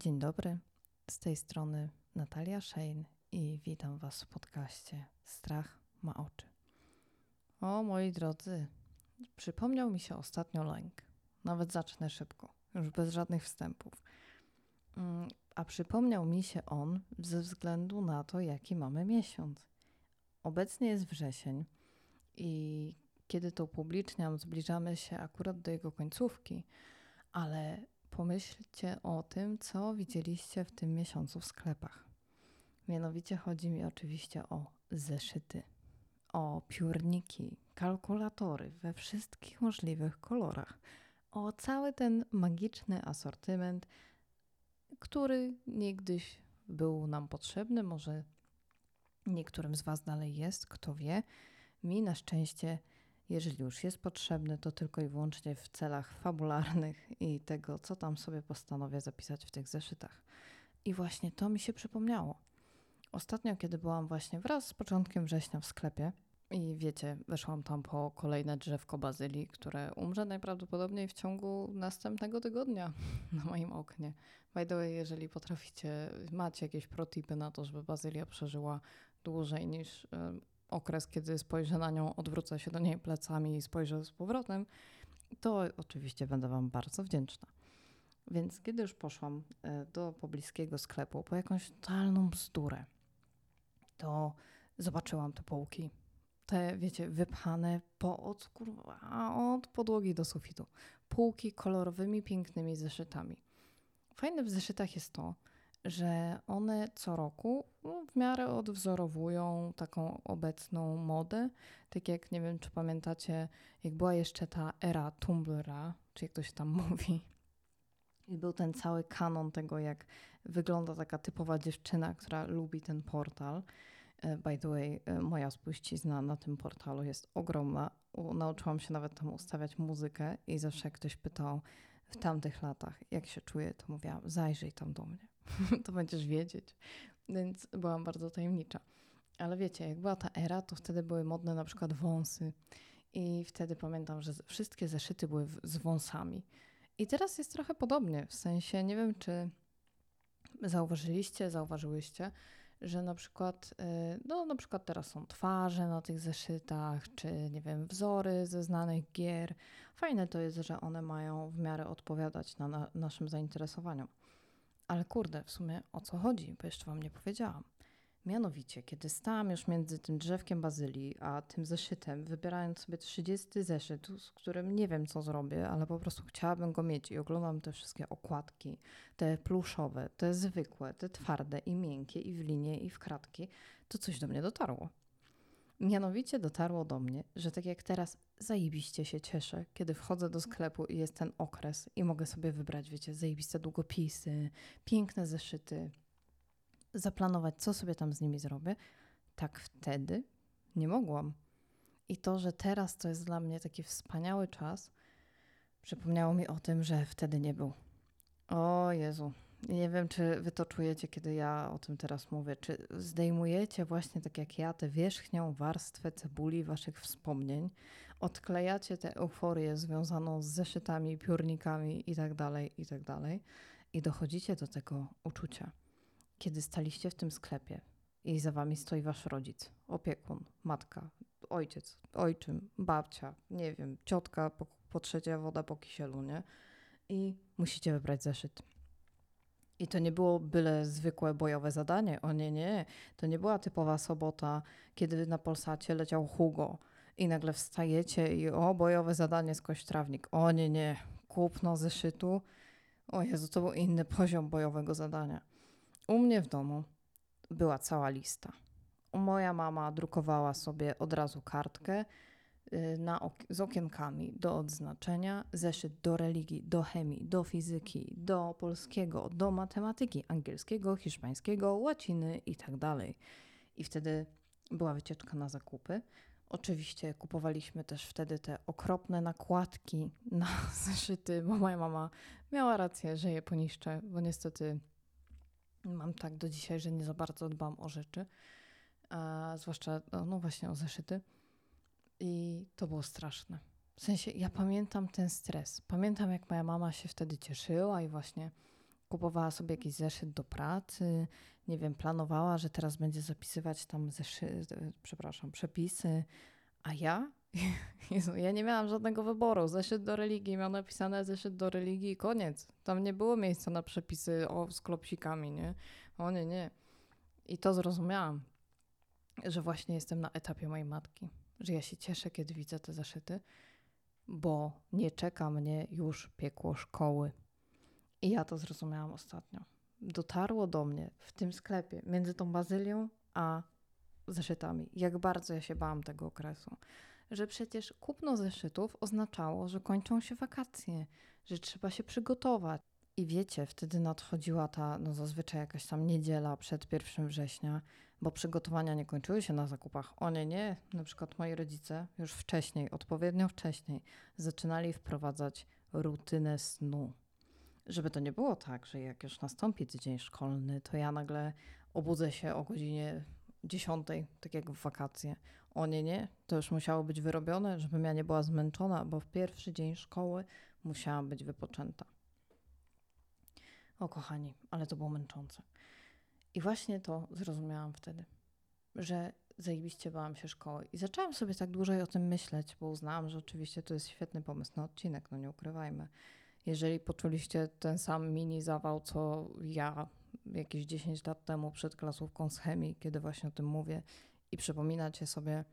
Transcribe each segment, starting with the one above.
Dzień dobry, z tej strony Natalia Shane i witam Was w podcaście Strach ma oczy. O moi drodzy, przypomniał mi się ostatnio lęk. Nawet zacznę szybko, już bez żadnych wstępów. Mm, a przypomniał mi się on ze względu na to, jaki mamy miesiąc. Obecnie jest wrzesień i kiedy to upubliczniam, zbliżamy się akurat do jego końcówki, ale pomyślcie o tym, co widzieliście w tym miesiącu w sklepach. Mianowicie chodzi mi oczywiście o zeszyty, o piórniki, kalkulatory we wszystkich możliwych kolorach, o cały ten magiczny asortyment, który niegdyś był nam potrzebny, może niektórym z Was dalej jest, kto wie. Mi na szczęście jeżeli już jest potrzebny, to tylko i wyłącznie w celach fabularnych i tego, co tam sobie postanowię zapisać w tych zeszytach. I właśnie to mi się przypomniało. Ostatnio, kiedy byłam właśnie wraz z początkiem września w sklepie, i wiecie, weszłam tam po kolejne drzewko bazylii, które umrze najprawdopodobniej w ciągu następnego tygodnia na moim oknie. By the way, jeżeli potraficie, macie jakieś protipy na to, żeby bazylia przeżyła dłużej niż okres, kiedy spojrzę na nią, odwrócę się do niej plecami i spojrzę z powrotem, to oczywiście będę Wam bardzo wdzięczna. Więc kiedy już poszłam e, do pobliskiego sklepu po jakąś totalną bzdurę, to zobaczyłam te półki. Te, wiecie, wypchane po, od, kurwa, od podłogi do sufitu. Półki kolorowymi, pięknymi zeszytami. Fajne w zeszytach jest to, że one co roku no, w miarę odwzorowują taką obecną modę. Tak jak nie wiem, czy pamiętacie, jak była jeszcze ta era Tumblra, czy jak to się tam mówi. I był ten cały kanon tego, jak wygląda taka typowa dziewczyna, która lubi ten portal. E, by the way, e, moja spuścizna na tym portalu jest ogromna. Nauczyłam się nawet tam ustawiać muzykę i zawsze jak ktoś pytał w tamtych latach, jak się czuję, to mówiłam, zajrzyj tam do mnie. to będziesz wiedzieć. Więc byłam bardzo tajemnicza. Ale wiecie, jak była ta era, to wtedy były modne na przykład wąsy. I wtedy pamiętam, że wszystkie zeszyty były z wąsami. I teraz jest trochę podobnie. W sensie, nie wiem, czy zauważyliście, zauważyłyście, że na przykład, y, no na przykład teraz są twarze na tych zeszytach, czy nie wiem, wzory ze znanych gier. Fajne to jest, że one mają w miarę odpowiadać na, na naszym zainteresowaniom. Ale kurde, w sumie o co chodzi, bo jeszcze wam nie powiedziałam. Mianowicie, kiedy stałam już między tym drzewkiem bazylii a tym zeszytem, wybierając sobie 30 zeszyt, z którym nie wiem co zrobię, ale po prostu chciałabym go mieć i oglądam te wszystkie okładki, te pluszowe, te zwykłe, te twarde i miękkie i w linie i w kratki, to coś do mnie dotarło. Mianowicie dotarło do mnie, że tak jak teraz zajebiście się cieszę, kiedy wchodzę do sklepu i jest ten okres i mogę sobie wybrać, wiecie, zajebiste długopisy, piękne zeszyty, zaplanować, co sobie tam z nimi zrobię, tak wtedy nie mogłam. I to, że teraz to jest dla mnie taki wspaniały czas, przypomniało mi o tym, że wtedy nie był. O Jezu, nie wiem, czy wy to czujecie, kiedy ja o tym teraz mówię. Czy zdejmujecie właśnie tak jak ja tę wierzchnią warstwę cebuli waszych wspomnień, odklejacie tę euforię związaną z zeszytami, piórnikami itd., tak itd. Tak i dochodzicie do tego uczucia, kiedy staliście w tym sklepie i za wami stoi wasz rodzic, opiekun, matka, ojciec, ojczym, babcia, nie wiem, ciotka, po, po trzecia woda po kisielu, nie? I musicie wybrać zeszyt i to nie było byle zwykłe bojowe zadanie. O nie, nie. To nie była typowa sobota, kiedy na Polsacie leciał Hugo i nagle wstajecie i o, bojowe zadanie z kośtrawnik. O nie, nie. Kupno zeszytu. O Jezu, to był inny poziom bojowego zadania. U mnie w domu była cała lista. Moja mama drukowała sobie od razu kartkę Y, na ok z okienkami do odznaczenia, zeszyt do religii, do chemii, do fizyki, do polskiego, do matematyki, angielskiego, hiszpańskiego, łaciny itd. Tak I wtedy była wycieczka na zakupy. Oczywiście kupowaliśmy też wtedy te okropne nakładki na zeszyty, bo moja mama miała rację, że je poniszczę, bo niestety mam tak do dzisiaj, że nie za bardzo dbam o rzeczy, a zwłaszcza no, no właśnie o zeszyty. I to było straszne. W sensie, ja pamiętam ten stres. Pamiętam, jak moja mama się wtedy cieszyła i właśnie kupowała sobie jakiś zeszyt do pracy, nie wiem, planowała, że teraz będzie zapisywać tam zeszy, przepraszam, przepisy, a ja? Jezu, ja nie miałam żadnego wyboru. Zeszyt do religii, miał napisane zeszyt do religii i koniec. Tam nie było miejsca na przepisy o, z klopsikami, nie? O nie, nie. I to zrozumiałam, że właśnie jestem na etapie mojej matki. Że ja się cieszę, kiedy widzę te zeszyty, bo nie czeka mnie już piekło szkoły. I ja to zrozumiałam ostatnio. Dotarło do mnie w tym sklepie między tą bazylią a zeszytami. Jak bardzo ja się bałam tego okresu. Że przecież kupno zeszytów oznaczało, że kończą się wakacje, że trzeba się przygotować. I wiecie, wtedy nadchodziła ta, no zazwyczaj jakaś tam niedziela przed 1 września, bo przygotowania nie kończyły się na zakupach. O nie, nie. Na przykład moi rodzice już wcześniej, odpowiednio wcześniej, zaczynali wprowadzać rutynę snu. Żeby to nie było tak, że jak już nastąpi tydzień szkolny, to ja nagle obudzę się o godzinie 10, tak jak w wakacje. O nie, nie, to już musiało być wyrobione, żebym ja nie była zmęczona, bo w pierwszy dzień szkoły musiałam być wypoczęta. O kochani, ale to było męczące. I właśnie to zrozumiałam wtedy, że zajebiście bałam się szkoły. I zaczęłam sobie tak dłużej o tym myśleć, bo uznałam, że oczywiście to jest świetny pomysł na odcinek, no nie ukrywajmy. Jeżeli poczuliście ten sam mini zawał, co ja jakieś 10 lat temu przed klasówką z chemii, kiedy właśnie o tym mówię i przypominacie sobie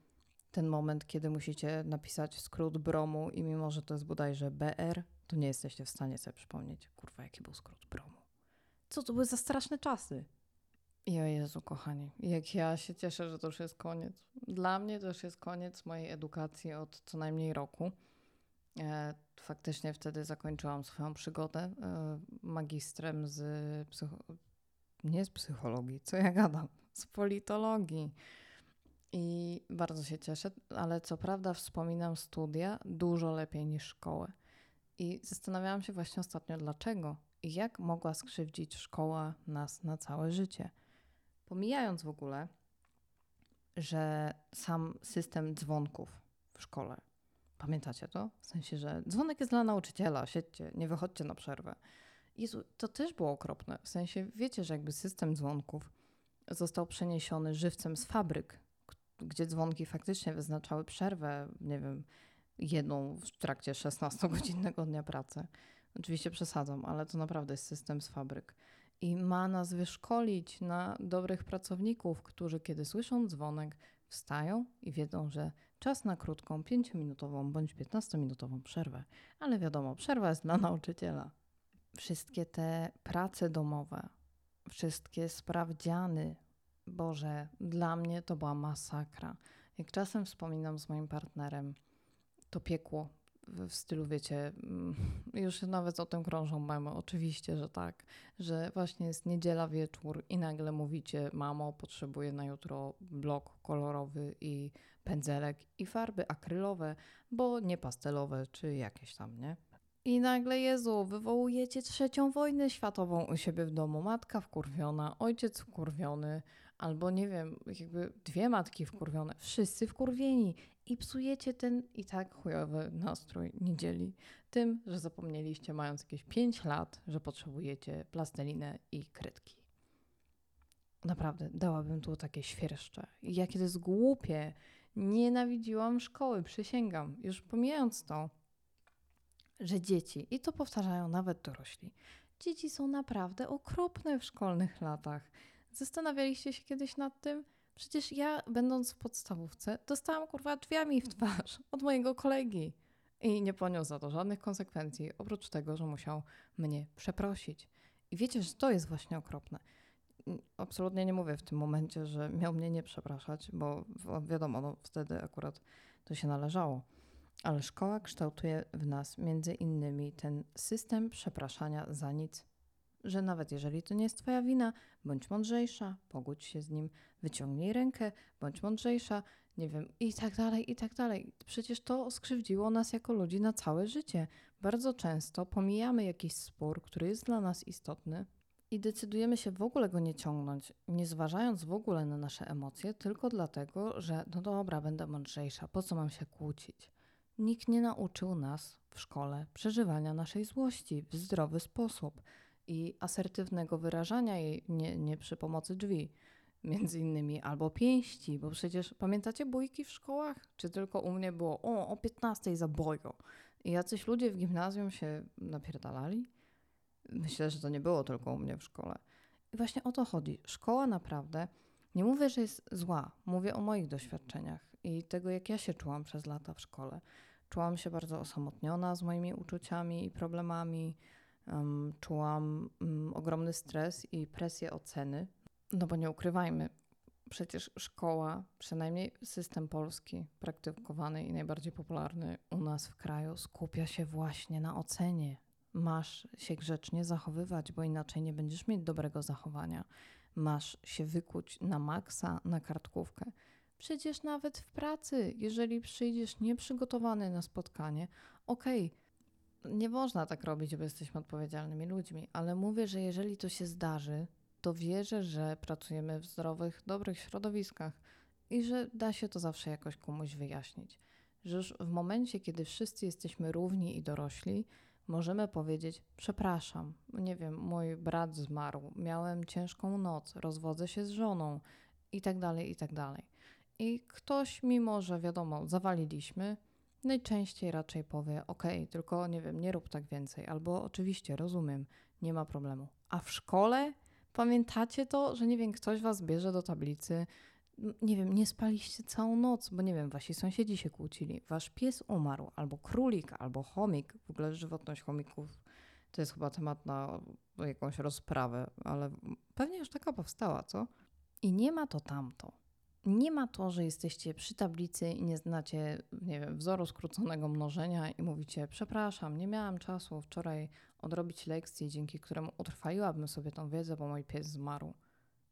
ten moment, kiedy musicie napisać skrót bromu i mimo, że to jest bodajże BR, to nie jesteście w stanie sobie przypomnieć, kurwa, jaki był skrót bromu. Co to były za straszne czasy? I o Jezu, kochani, jak ja się cieszę, że to już jest koniec. Dla mnie to już jest koniec mojej edukacji od co najmniej roku. E, faktycznie wtedy zakończyłam swoją przygodę e, magistrem z psycho... nie z psychologii, co ja gadam, z politologii. I bardzo się cieszę, ale co prawda wspominam studia dużo lepiej niż szkołę. I zastanawiałam się właśnie ostatnio, dlaczego i jak mogła skrzywdzić szkoła nas na całe życie. Pomijając w ogóle, że sam system dzwonków w szkole, pamiętacie to? W sensie, że dzwonek jest dla nauczyciela, siedźcie, nie wychodźcie na przerwę. Jezu, to też było okropne. W sensie, wiecie, że jakby system dzwonków został przeniesiony żywcem z fabryk, gdzie dzwonki faktycznie wyznaczały przerwę, nie wiem, jedną w trakcie 16-godzinnego dnia pracy. Oczywiście przesadzam, ale to naprawdę jest system z fabryk. I ma nas wyszkolić na dobrych pracowników, którzy kiedy słyszą dzwonek, wstają i wiedzą, że czas na krótką, 5-minutową bądź 15-minutową przerwę. Ale wiadomo, przerwa jest dla nauczyciela. Wszystkie te prace domowe, wszystkie sprawdziany, Boże, dla mnie to była masakra. Jak czasem wspominam z moim partnerem, to piekło w stylu, wiecie, mm, już nawet o tym krążą memy, oczywiście, że tak, że właśnie jest niedziela wieczór i nagle mówicie, mamo, potrzebuję na jutro blok kolorowy i pędzelek i farby akrylowe, bo nie pastelowe czy jakieś tam, nie? I nagle, Jezu, wywołujecie trzecią wojnę światową u siebie w domu. Matka wkurwiona, ojciec wkurwiony, albo nie wiem, jakby dwie matki wkurwione, wszyscy wkurwieni i psujecie ten i tak chujowy nastrój niedzieli tym, że zapomnieliście, mając jakieś 5 lat, że potrzebujecie plastelinę i kredki. Naprawdę, dałabym tu takie świerszcze. Jakie to jest głupie. Nienawidziłam szkoły, przysięgam. Już pomijając to, że dzieci, i to powtarzają nawet dorośli, dzieci są naprawdę okropne w szkolnych latach. Zastanawialiście się kiedyś nad tym? Przecież ja, będąc w podstawówce, dostałam kurwa drzwiami w twarz od mojego kolegi i nie poniósł za to żadnych konsekwencji, oprócz tego, że musiał mnie przeprosić. I wiecie, że to jest właśnie okropne. Absolutnie nie mówię w tym momencie, że miał mnie nie przepraszać, bo wiadomo, no wtedy akurat to się należało. Ale szkoła kształtuje w nas między innymi ten system przepraszania za nic że nawet jeżeli to nie jest Twoja wina, bądź mądrzejsza, pogódź się z nim, wyciągnij rękę, bądź mądrzejsza, nie wiem, i tak dalej, i tak dalej. Przecież to skrzywdziło nas jako ludzi na całe życie. Bardzo często pomijamy jakiś spór, który jest dla nas istotny, i decydujemy się w ogóle go nie ciągnąć, nie zważając w ogóle na nasze emocje, tylko dlatego, że no dobra, będę mądrzejsza, po co mam się kłócić? Nikt nie nauczył nas w szkole przeżywania naszej złości w zdrowy sposób. I asertywnego wyrażania jej nie, nie przy pomocy drzwi, między innymi, albo pięści, bo przecież pamiętacie bójki w szkołach? Czy tylko u mnie było o, o 15 za? I jacyś ludzie w gimnazjum się napierdalali? Myślę, że to nie było tylko u mnie w szkole. I właśnie o to chodzi. Szkoła naprawdę, nie mówię, że jest zła, mówię o moich doświadczeniach i tego, jak ja się czułam przez lata w szkole. Czułam się bardzo osamotniona z moimi uczuciami i problemami. Um, czułam um, ogromny stres i presję oceny. No bo nie ukrywajmy, przecież szkoła, przynajmniej system polski, praktykowany i najbardziej popularny u nas w kraju, skupia się właśnie na ocenie. Masz się grzecznie zachowywać, bo inaczej nie będziesz mieć dobrego zachowania. Masz się wykuć na maksa na kartkówkę. Przecież nawet w pracy, jeżeli przyjdziesz nieprzygotowany na spotkanie, okej, okay, nie można tak robić, bo jesteśmy odpowiedzialnymi ludźmi, ale mówię, że jeżeli to się zdarzy, to wierzę, że pracujemy w zdrowych, dobrych środowiskach i że da się to zawsze jakoś komuś wyjaśnić. Że już w momencie, kiedy wszyscy jesteśmy równi i dorośli, możemy powiedzieć: Przepraszam, nie wiem, mój brat zmarł, miałem ciężką noc, rozwodzę się z żoną i tak dalej, i tak dalej. I ktoś, mimo że wiadomo, zawaliliśmy, najczęściej raczej powie: OK, tylko nie wiem, nie rób tak więcej, albo oczywiście rozumiem, nie ma problemu. A w szkole pamiętacie to, że nie wiem, ktoś was bierze do tablicy, nie wiem, nie spaliście całą noc, bo nie wiem, wasi sąsiedzi się kłócili, wasz pies umarł, albo królik, albo chomik. W ogóle żywotność chomików to jest chyba temat na jakąś rozprawę, ale pewnie już taka powstała, co? I nie ma to tamto. Nie ma to, że jesteście przy tablicy i nie znacie, nie wiem, wzoru skróconego mnożenia i mówicie: Przepraszam, nie miałam czasu wczoraj odrobić lekcji, dzięki któremu utrwaliłabym sobie tą wiedzę, bo mój pies zmarł.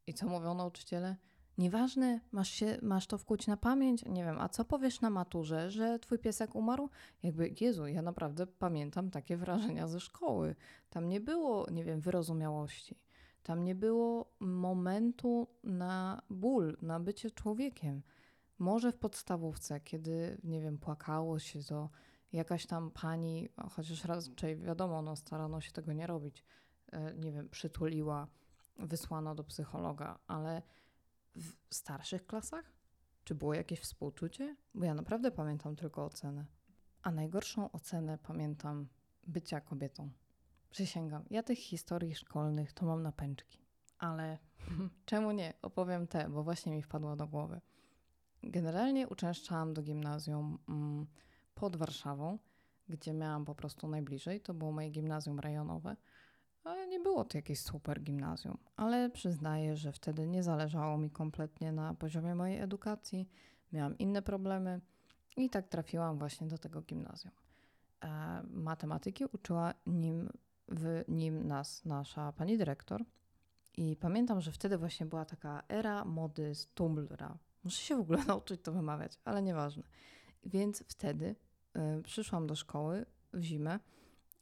I co mówią nauczyciele? Nieważne, masz, się, masz to wkuć na pamięć, nie wiem, a co powiesz na maturze, że twój piesek umarł? Jakby, Jezu, ja naprawdę pamiętam takie wrażenia ze szkoły. Tam nie było, nie wiem, wyrozumiałości. Tam nie było momentu na ból, na bycie człowiekiem. Może w podstawówce, kiedy, nie wiem, płakało się, to jakaś tam pani, chociaż raczej wiadomo, no starano się tego nie robić, e, nie wiem, przytuliła, wysłano do psychologa, ale w starszych klasach? Czy było jakieś współczucie? Bo ja naprawdę pamiętam tylko ocenę. A najgorszą ocenę pamiętam bycia kobietą. Przysięgam, ja tych historii szkolnych to mam na pęczki. Ale czemu nie? Opowiem te, bo właśnie mi wpadło do głowy. Generalnie uczęszczałam do gimnazjum mm, pod Warszawą, gdzie miałam po prostu najbliżej. To było moje gimnazjum rejonowe. Ale nie było to jakieś super gimnazjum. Ale przyznaję, że wtedy nie zależało mi kompletnie na poziomie mojej edukacji. Miałam inne problemy i tak trafiłam właśnie do tego gimnazjum. E, matematyki uczyła nim w nim nas nasza pani dyrektor. I pamiętam, że wtedy właśnie była taka era mody z Tumblra. Muszę się w ogóle nauczyć to wymawiać, ale nieważne. Więc wtedy y, przyszłam do szkoły w zimę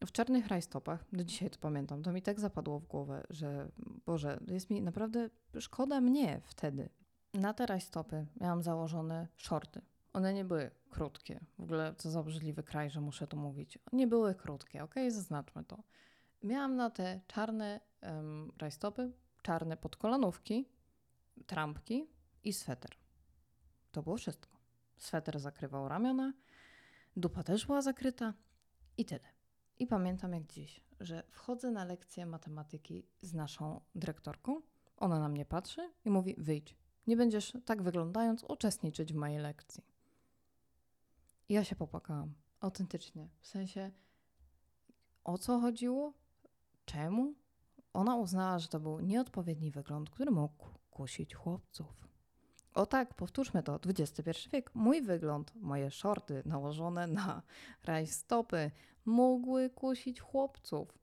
w czarnych rajstopach. Do dzisiaj to pamiętam. To mi tak zapadło w głowę, że Boże, jest mi naprawdę szkoda mnie wtedy. Na te rajstopy miałam założone shorty. One nie były krótkie. W ogóle co za obrzydliwy kraj, że muszę to mówić. Nie były krótkie, ok? Zaznaczmy to. Miałam na te czarne um, rajstopy, czarne podkolanówki, trampki i sweter. To było wszystko. Sweter zakrywał ramiona, dupa też była zakryta i tyle. I pamiętam jak dziś, że wchodzę na lekcję matematyki z naszą dyrektorką. Ona na mnie patrzy i mówi: Wyjdź, nie będziesz tak wyglądając uczestniczyć w mojej lekcji. I ja się popłakałam. Autentycznie. W sensie, o co chodziło? Czemu? Ona uznała, że to był nieodpowiedni wygląd, który mógł kusić chłopców. O tak, powtórzmy to, XXI wiek. Mój wygląd, moje shorty nałożone na rajstopy mogły kusić chłopców.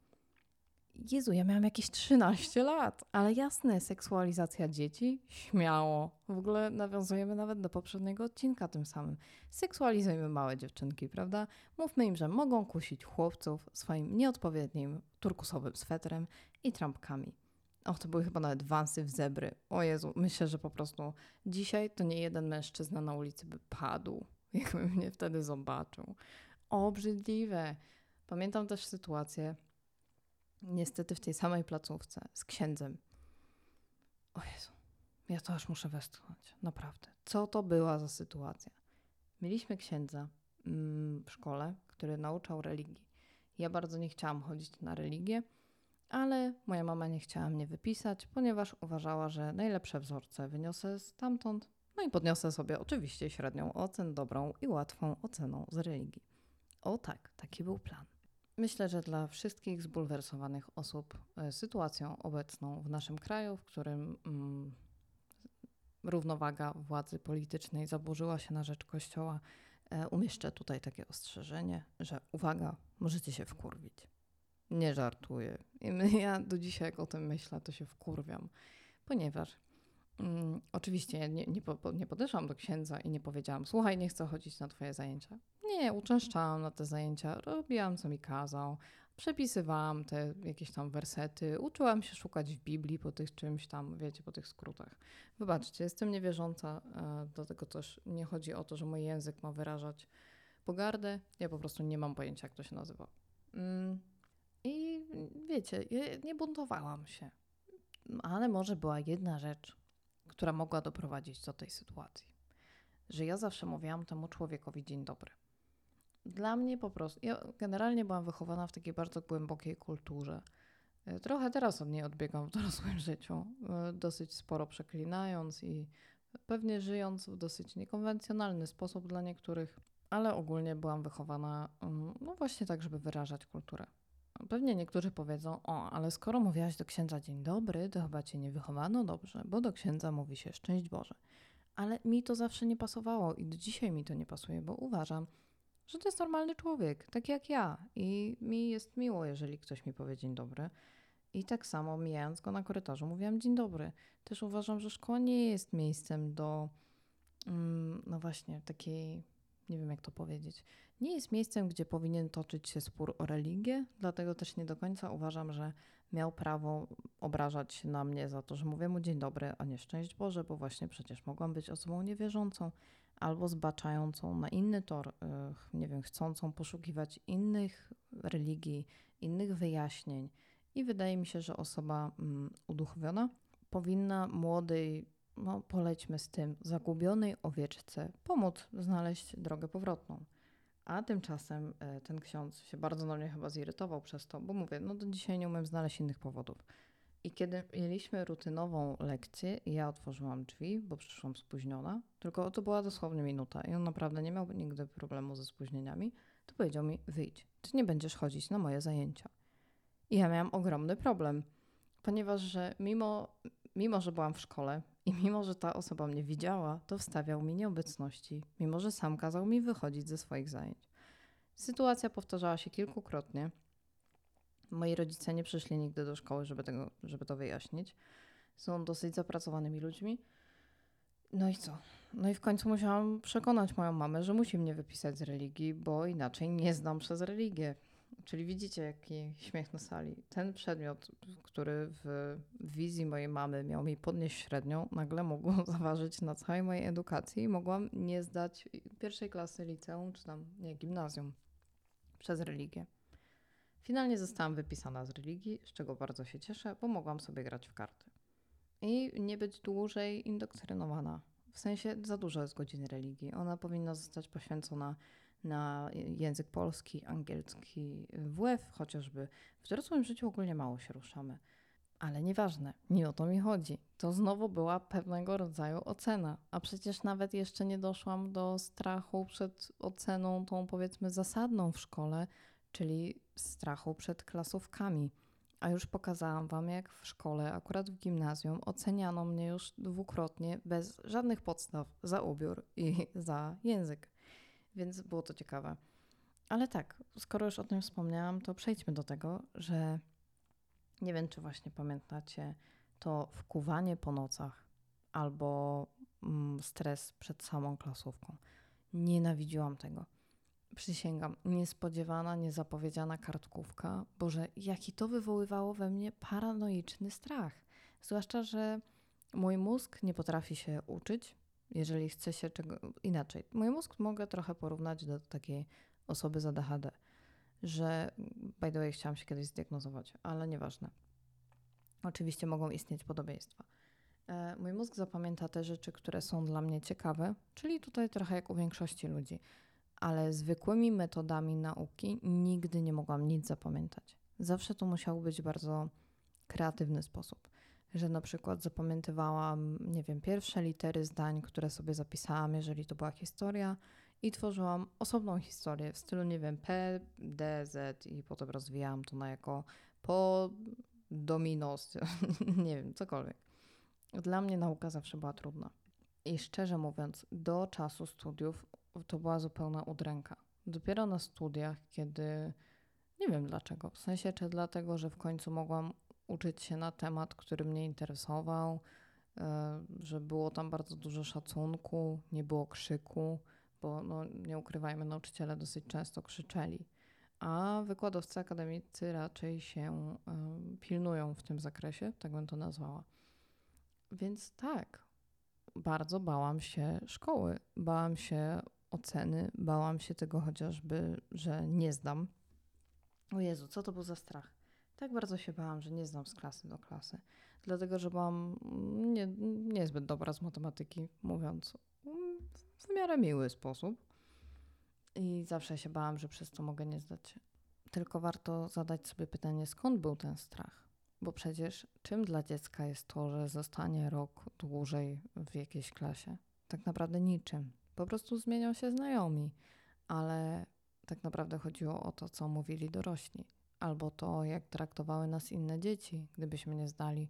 Jezu, ja miałam jakieś 13 lat, ale jasne, seksualizacja dzieci, śmiało. W ogóle nawiązujemy nawet do poprzedniego odcinka tym samym. Seksualizujemy małe dziewczynki, prawda? Mówmy im, że mogą kusić chłopców swoim nieodpowiednim turkusowym swetrem i trampkami. Och, to były chyba nawet wansy w zebry. O Jezu, myślę, że po prostu dzisiaj to nie jeden mężczyzna na ulicy by padł, jakby mnie wtedy zobaczył. Obrzydliwe. Pamiętam też sytuację, niestety w tej samej placówce z księdzem. O Jezu, ja to aż muszę westchnąć, naprawdę. Co to była za sytuacja? Mieliśmy księdza mm, w szkole, który nauczał religii. Ja bardzo nie chciałam chodzić na religię, ale moja mama nie chciała mnie wypisać, ponieważ uważała, że najlepsze wzorce wyniosę stamtąd. No i podniosę sobie oczywiście średnią ocen, dobrą i łatwą oceną z religii. O tak, taki był plan. Myślę, że dla wszystkich zbulwersowanych osób e, sytuacją obecną w naszym kraju, w którym mm, równowaga władzy politycznej zaburzyła się na rzecz Kościoła, umieszczę tutaj takie ostrzeżenie, że uwaga, możecie się wkurwić. Nie żartuję. I ja do dzisiaj, jak o tym myślę, to się wkurwiam, ponieważ mm, oczywiście nie, nie, po, nie podeszłam do księdza i nie powiedziałam: Słuchaj, nie chcę chodzić na Twoje zajęcia. Nie, uczęszczałam na te zajęcia, robiłam co mi kazał, przepisywałam te jakieś tam wersety, uczyłam się szukać w Biblii po tych czymś tam, wiecie, po tych skrótach. Wybaczcie, jestem niewierząca, e, dlatego też nie chodzi o to, że mój język ma wyrażać pogardę, ja po prostu nie mam pojęcia, jak to się nazywa. Mm. I wiecie, nie buntowałam się, ale może była jedna rzecz, która mogła doprowadzić do tej sytuacji. Że ja zawsze mówiłam temu człowiekowi dzień dobry. Dla mnie po prostu, ja generalnie byłam wychowana w takiej bardzo głębokiej kulturze. E, trochę teraz od niej odbiegam w dorosłym życiu, e, dosyć sporo przeklinając i pewnie żyjąc w dosyć niekonwencjonalny sposób dla niektórych, ale ogólnie byłam wychowana, mm, no właśnie tak, żeby wyrażać kulturę. Pewnie niektórzy powiedzą, o, ale skoro mówiłaś do księdza dzień dobry, to chyba cię nie wychowano dobrze, bo do księdza mówi się szczęść Boże. Ale mi to zawsze nie pasowało i do dzisiaj mi to nie pasuje, bo uważam, że to jest normalny człowiek, tak jak ja. I mi jest miło, jeżeli ktoś mi powie dzień dobry. I tak samo mijając go na korytarzu mówiłam dzień dobry. Też uważam, że szkoła nie jest miejscem do, mm, no właśnie, takiej, nie wiem jak to powiedzieć, nie jest miejscem, gdzie powinien toczyć się spór o religię, dlatego też nie do końca uważam, że miał prawo obrażać na mnie za to, że mówię mu dzień dobry, a nie szczęść Boże, bo właśnie przecież mogłam być osobą niewierzącą albo zbaczającą na inny tor, nie wiem, chcącą poszukiwać innych religii, innych wyjaśnień. I wydaje mi się, że osoba mm, uduchowiona powinna młodej, no polećmy z tym, zagubionej owieczce pomóc znaleźć drogę powrotną. A tymczasem e, ten ksiądz się bardzo na mnie chyba zirytował przez to, bo mówię, no do dzisiaj nie umiem znaleźć innych powodów. I kiedy mieliśmy rutynową lekcję, ja otworzyłam drzwi, bo przyszłam spóźniona, tylko to była dosłownie minuta i on naprawdę nie miał nigdy problemu ze spóźnieniami, to powiedział mi: wyjdź, ty nie będziesz chodzić na moje zajęcia. I ja miałam ogromny problem, ponieważ że mimo, mimo, że byłam w szkole i mimo, że ta osoba mnie widziała, to wstawiał mi nieobecności, mimo, że sam kazał mi wychodzić ze swoich zajęć. Sytuacja powtarzała się kilkukrotnie Moi rodzice nie przyszli nigdy do szkoły, żeby, tego, żeby to wyjaśnić. Są dosyć zapracowanymi ludźmi. No i co? No i w końcu musiałam przekonać moją mamę, że musi mnie wypisać z religii, bo inaczej nie znam przez religię. Czyli widzicie, jaki śmiech na sali. Ten przedmiot, który w wizji mojej mamy miał mi podnieść średnią, nagle mógł zaważyć na całej mojej edukacji i mogłam nie zdać pierwszej klasy liceum czy tam, nie, gimnazjum przez religię. Finalnie zostałam wypisana z religii, z czego bardzo się cieszę, bo mogłam sobie grać w karty. I nie być dłużej indoktrynowana. W sensie za dużo jest godzin religii. Ona powinna zostać poświęcona na język polski, angielski, WF chociażby. W dorosłym życiu ogólnie mało się ruszamy. Ale nieważne, nie o to mi chodzi. To znowu była pewnego rodzaju ocena, a przecież nawet jeszcze nie doszłam do strachu przed oceną, tą powiedzmy zasadną w szkole, czyli strachu przed klasówkami. A już pokazałam Wam, jak w szkole, akurat w gimnazjum, oceniano mnie już dwukrotnie bez żadnych podstaw za ubiór i za język. Więc było to ciekawe. Ale tak, skoro już o tym wspomniałam, to przejdźmy do tego, że nie wiem, czy właśnie pamiętacie to wkuwanie po nocach albo mm, stres przed samą klasówką. Nienawidziłam tego przysięgam, niespodziewana, niezapowiedziana kartkówka. Boże, jaki to wywoływało we mnie paranoiczny strach. Zwłaszcza, że mój mózg nie potrafi się uczyć, jeżeli chce się czego inaczej. Mój mózg mogę trochę porównać do takiej osoby z ADHD. że by the way chciałam się kiedyś zdiagnozować, ale nieważne. Oczywiście mogą istnieć podobieństwa. E, mój mózg zapamięta te rzeczy, które są dla mnie ciekawe, czyli tutaj trochę jak u większości ludzi, ale zwykłymi metodami nauki nigdy nie mogłam nic zapamiętać. Zawsze to musiał być bardzo kreatywny sposób, że na przykład zapamiętywałam, nie wiem, pierwsze litery zdań, które sobie zapisałam, jeżeli to była historia, i tworzyłam osobną historię w stylu, nie wiem, P, D, Z i potem rozwijałam to na jako po dominos, nie wiem, cokolwiek. Dla mnie nauka zawsze była trudna. I szczerze mówiąc, do czasu studiów to była zupełna udręka. Dopiero na studiach, kiedy nie wiem dlaczego, w sensie czy dlatego, że w końcu mogłam uczyć się na temat, który mnie interesował, e, że było tam bardzo dużo szacunku, nie było krzyku, bo no, nie ukrywajmy, nauczyciele dosyć często krzyczeli, a wykładowcy akademicy raczej się y, pilnują w tym zakresie, tak bym to nazwała. Więc tak, bardzo bałam się szkoły, bałam się oceny, bałam się tego chociażby, że nie zdam. O Jezu, co to był za strach? Tak bardzo się bałam, że nie znam z klasy do klasy, dlatego że byłam nie, niezbyt dobra z matematyki, mówiąc w miarę miły sposób. I zawsze się bałam, że przez to mogę nie zdać. Tylko warto zadać sobie pytanie, skąd był ten strach? Bo przecież czym dla dziecka jest to, że zostanie rok dłużej w jakiejś klasie? Tak naprawdę niczym. Po prostu zmienią się znajomi, ale tak naprawdę chodziło o to, co mówili dorośli, albo to, jak traktowały nas inne dzieci, gdybyśmy nie zdali.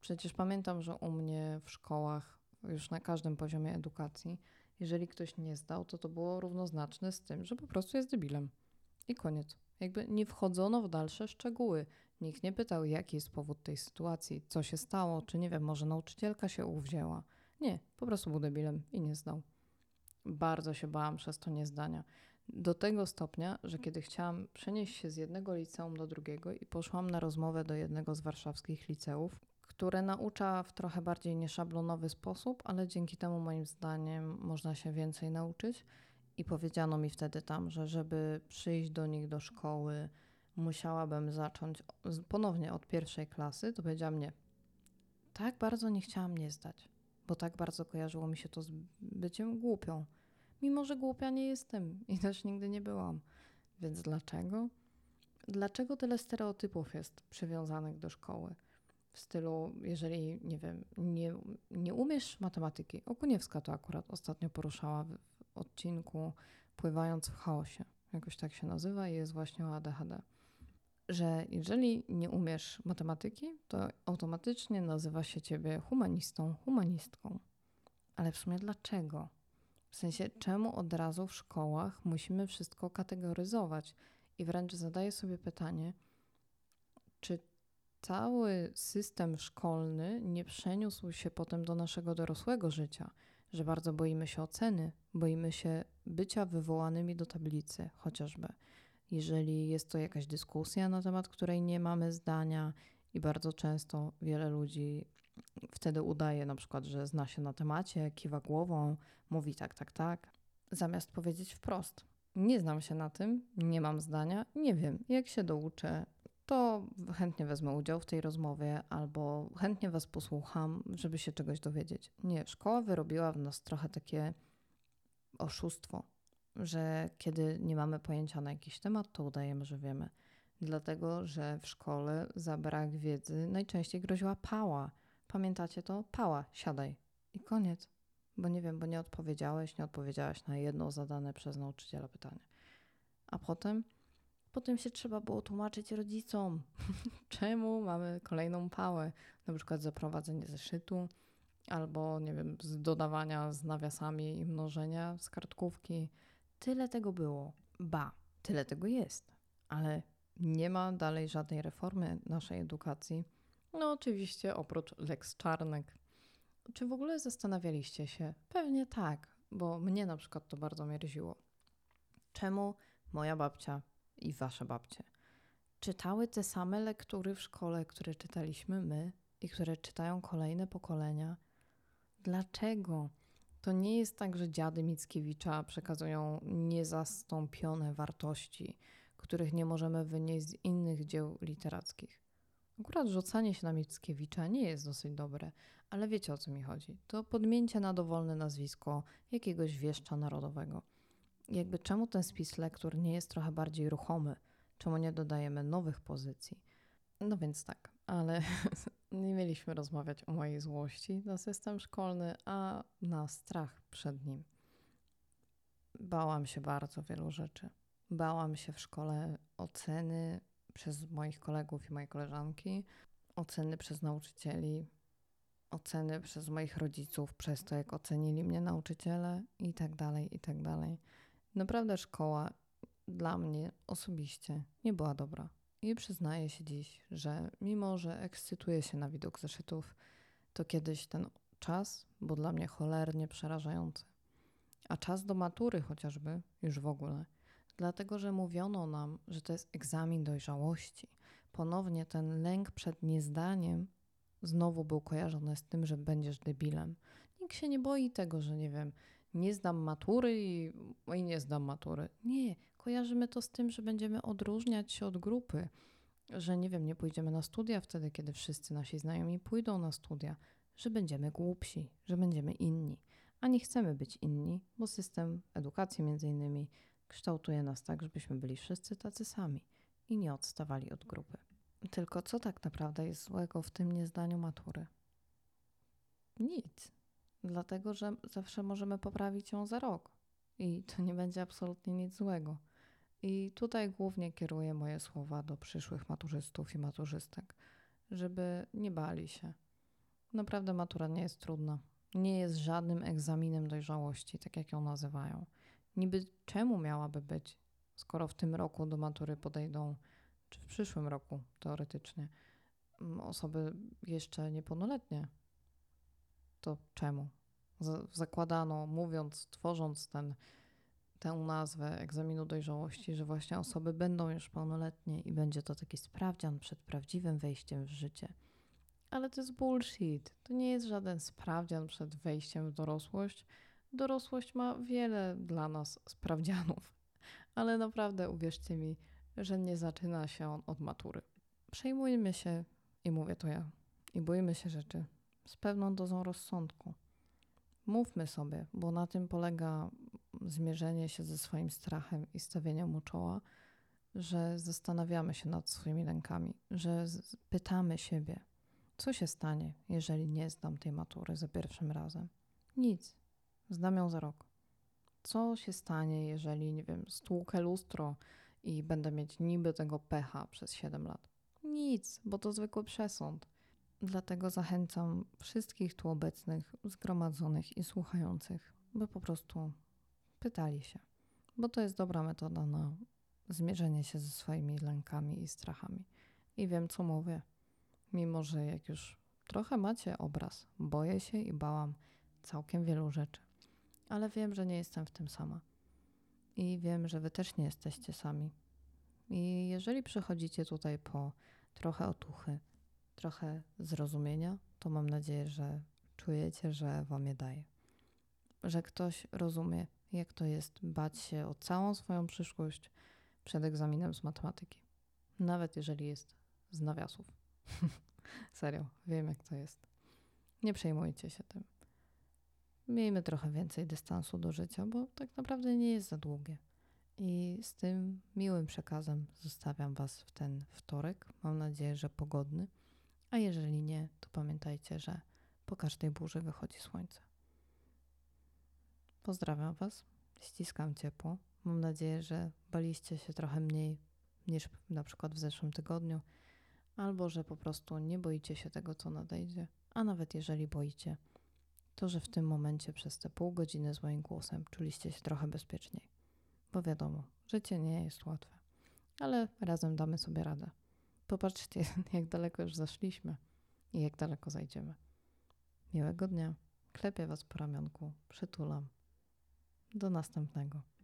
Przecież pamiętam, że u mnie w szkołach, już na każdym poziomie edukacji, jeżeli ktoś nie zdał, to to było równoznaczne z tym, że po prostu jest debilem. I koniec. Jakby nie wchodzono w dalsze szczegóły. Nikt nie pytał, jaki jest powód tej sytuacji, co się stało, czy nie wiem, może nauczycielka się uwzięła. Nie, po prostu był debilem i nie zdał. Bardzo się bałam przez to niezdania. Do tego stopnia, że kiedy chciałam przenieść się z jednego liceum do drugiego i poszłam na rozmowę do jednego z warszawskich liceów, które naucza w trochę bardziej nieszablonowy sposób, ale dzięki temu moim zdaniem można się więcej nauczyć. I powiedziano mi wtedy tam, że żeby przyjść do nich do szkoły, musiałabym zacząć ponownie od pierwszej klasy, to powiedziałam nie. Tak bardzo nie chciałam nie zdać, bo tak bardzo kojarzyło mi się to z byciem głupią. Mimo, że głupia nie jestem i też nigdy nie byłam. Więc dlaczego? Dlaczego tyle stereotypów jest przywiązanych do szkoły? w stylu, jeżeli, nie wiem, nie, nie umiesz matematyki. Okuniewska to akurat ostatnio poruszała w, odcinku Pływając w chaosie. Jakoś tak się nazywa i jest właśnie o ADHD. Że jeżeli nie umiesz matematyki, to automatycznie nazywa się ciebie humanistą, humanistką. Ale w sumie dlaczego? W sensie, czemu od razu w szkołach musimy wszystko kategoryzować? I wręcz zadaję sobie pytanie, czy cały system szkolny nie przeniósł się potem do naszego dorosłego życia, że bardzo boimy się oceny, boimy się bycia wywołanymi do tablicy chociażby. Jeżeli jest to jakaś dyskusja na temat, której nie mamy zdania, i bardzo często wiele ludzi wtedy udaje na przykład, że zna się na temacie, kiwa głową, mówi tak, tak, tak, zamiast powiedzieć wprost. Nie znam się na tym, nie mam zdania, nie wiem, jak się douczę, to chętnie wezmę udział w tej rozmowie albo chętnie Was posłucham, żeby się czegoś dowiedzieć. Nie, szkoła wyrobiła w nas trochę takie oszustwo, że kiedy nie mamy pojęcia na jakiś temat, to udajemy, że wiemy. Dlatego, że w szkole za brak wiedzy najczęściej groziła pała. Pamiętacie to? Pała, siadaj. I koniec. Bo nie wiem, bo nie odpowiedziałeś, nie odpowiedziałaś na jedno zadane przez nauczyciela pytanie. A potem Potem się trzeba było tłumaczyć rodzicom, czemu mamy kolejną pałę, na przykład za prowadzenie zeszytu, albo nie wiem, z dodawania z nawiasami i mnożenia z kartkówki. Tyle tego było. Ba, tyle tego jest, ale nie ma dalej żadnej reformy naszej edukacji. No, oczywiście, oprócz Lex Czarnek. Czy w ogóle zastanawialiście się? Pewnie tak, bo mnie na przykład to bardzo mierziło. Czemu moja babcia i wasze babcie czytały te same lektury w szkole, które czytaliśmy my i które czytają kolejne pokolenia. Dlaczego? To nie jest tak, że dziady Mickiewicza przekazują niezastąpione wartości, których nie możemy wynieść z innych dzieł literackich. Akurat rzucanie się na Mickiewicza nie jest dosyć dobre, ale wiecie o co mi chodzi. To podmięcie na dowolne nazwisko jakiegoś wieszcza narodowego. Jakby czemu ten spis lektur nie jest trochę bardziej ruchomy? Czemu nie dodajemy nowych pozycji? No więc tak, ale nie mieliśmy rozmawiać o mojej złości na system szkolny, a na strach przed nim. Bałam się bardzo wielu rzeczy. Bałam się w szkole oceny przez moich kolegów i moje koleżanki, oceny przez nauczycieli, oceny przez moich rodziców, przez to, jak ocenili mnie nauczyciele i tak dalej, i tak dalej. Naprawdę szkoła dla mnie osobiście nie była dobra. I przyznaję się dziś, że mimo, że ekscytuję się na widok zeszytów, to kiedyś ten czas był dla mnie cholernie przerażający. A czas do matury chociażby już w ogóle. Dlatego, że mówiono nam, że to jest egzamin dojrzałości. Ponownie ten lęk przed niezdaniem znowu był kojarzony z tym, że będziesz debilem. Nikt się nie boi tego, że nie wiem, nie zdam matury i, i nie zdam matury. Nie, kojarzymy to z tym, że będziemy odróżniać się od grupy, że nie wiem, nie pójdziemy na studia wtedy, kiedy wszyscy nasi znajomi pójdą na studia, że będziemy głupsi, że będziemy inni. A nie chcemy być inni, bo system edukacji między innymi kształtuje nas tak, żebyśmy byli wszyscy tacy sami i nie odstawali od grupy. Tylko co tak naprawdę jest złego w tym niezdaniu matury? Nic. Dlatego, że zawsze możemy poprawić ją za rok i to nie będzie absolutnie nic złego. I tutaj głównie kieruję moje słowa do przyszłych maturzystów i maturzystek, żeby nie bali się. Naprawdę matura nie jest trudna. Nie jest żadnym egzaminem dojrzałości, tak jak ją nazywają. Niby czemu miałaby być, skoro w tym roku do matury podejdą, czy w przyszłym roku teoretycznie, mm, osoby jeszcze niepełnoletnie? To czemu? Zakładano, mówiąc, tworząc ten tę nazwę egzaminu dojrzałości, że właśnie osoby będą już pełnoletnie i będzie to taki sprawdzian przed prawdziwym wejściem w życie. Ale to jest bullshit. To nie jest żaden sprawdzian przed wejściem w dorosłość. Dorosłość ma wiele dla nas sprawdzianów, ale naprawdę uwierzcie mi, że nie zaczyna się on od matury. Przejmujmy się, i mówię to ja, i bójmy się rzeczy z pewną dozą rozsądku. Mówmy sobie, bo na tym polega zmierzenie się ze swoim strachem i stawienie mu czoła, że zastanawiamy się nad swoimi lękami, że pytamy siebie, co się stanie, jeżeli nie zdam tej matury za pierwszym razem. Nic. Zdam ją za rok. Co się stanie, jeżeli, nie wiem, stłukę lustro i będę mieć niby tego pecha przez 7 lat? Nic, bo to zwykły przesąd. Dlatego zachęcam wszystkich tu obecnych, zgromadzonych i słuchających, by po prostu pytali się, bo to jest dobra metoda na zmierzenie się ze swoimi lękami i strachami. I wiem, co mówię, mimo że jak już trochę macie obraz, boję się i bałam całkiem wielu rzeczy, ale wiem, że nie jestem w tym sama. I wiem, że wy też nie jesteście sami. I jeżeli przychodzicie tutaj po trochę otuchy, trochę zrozumienia, to mam nadzieję, że czujecie, że wam je daje. Że ktoś rozumie, jak to jest bać się o całą swoją przyszłość przed egzaminem z matematyki. Nawet jeżeli jest z nawiasów. Serio, wiem jak to jest. Nie przejmujcie się tym. Miejmy trochę więcej dystansu do życia, bo tak naprawdę nie jest za długie. I z tym miłym przekazem zostawiam Was w ten wtorek. Mam nadzieję, że pogodny. A jeżeli nie, to pamiętajcie, że po każdej burzy wychodzi słońce. Pozdrawiam Was, ściskam ciepło. Mam nadzieję, że baliście się trochę mniej niż na przykład w zeszłym tygodniu, albo że po prostu nie boicie się tego, co nadejdzie. A nawet jeżeli boicie, to że w tym momencie przez te pół godziny z moim głosem czuliście się trochę bezpieczniej. Bo wiadomo, życie nie jest łatwe, ale razem damy sobie radę. Popatrzcie, jak daleko już zaszliśmy i jak daleko zajdziemy. Miłego dnia. Klepię Was po ramionku, przytulam. Do następnego.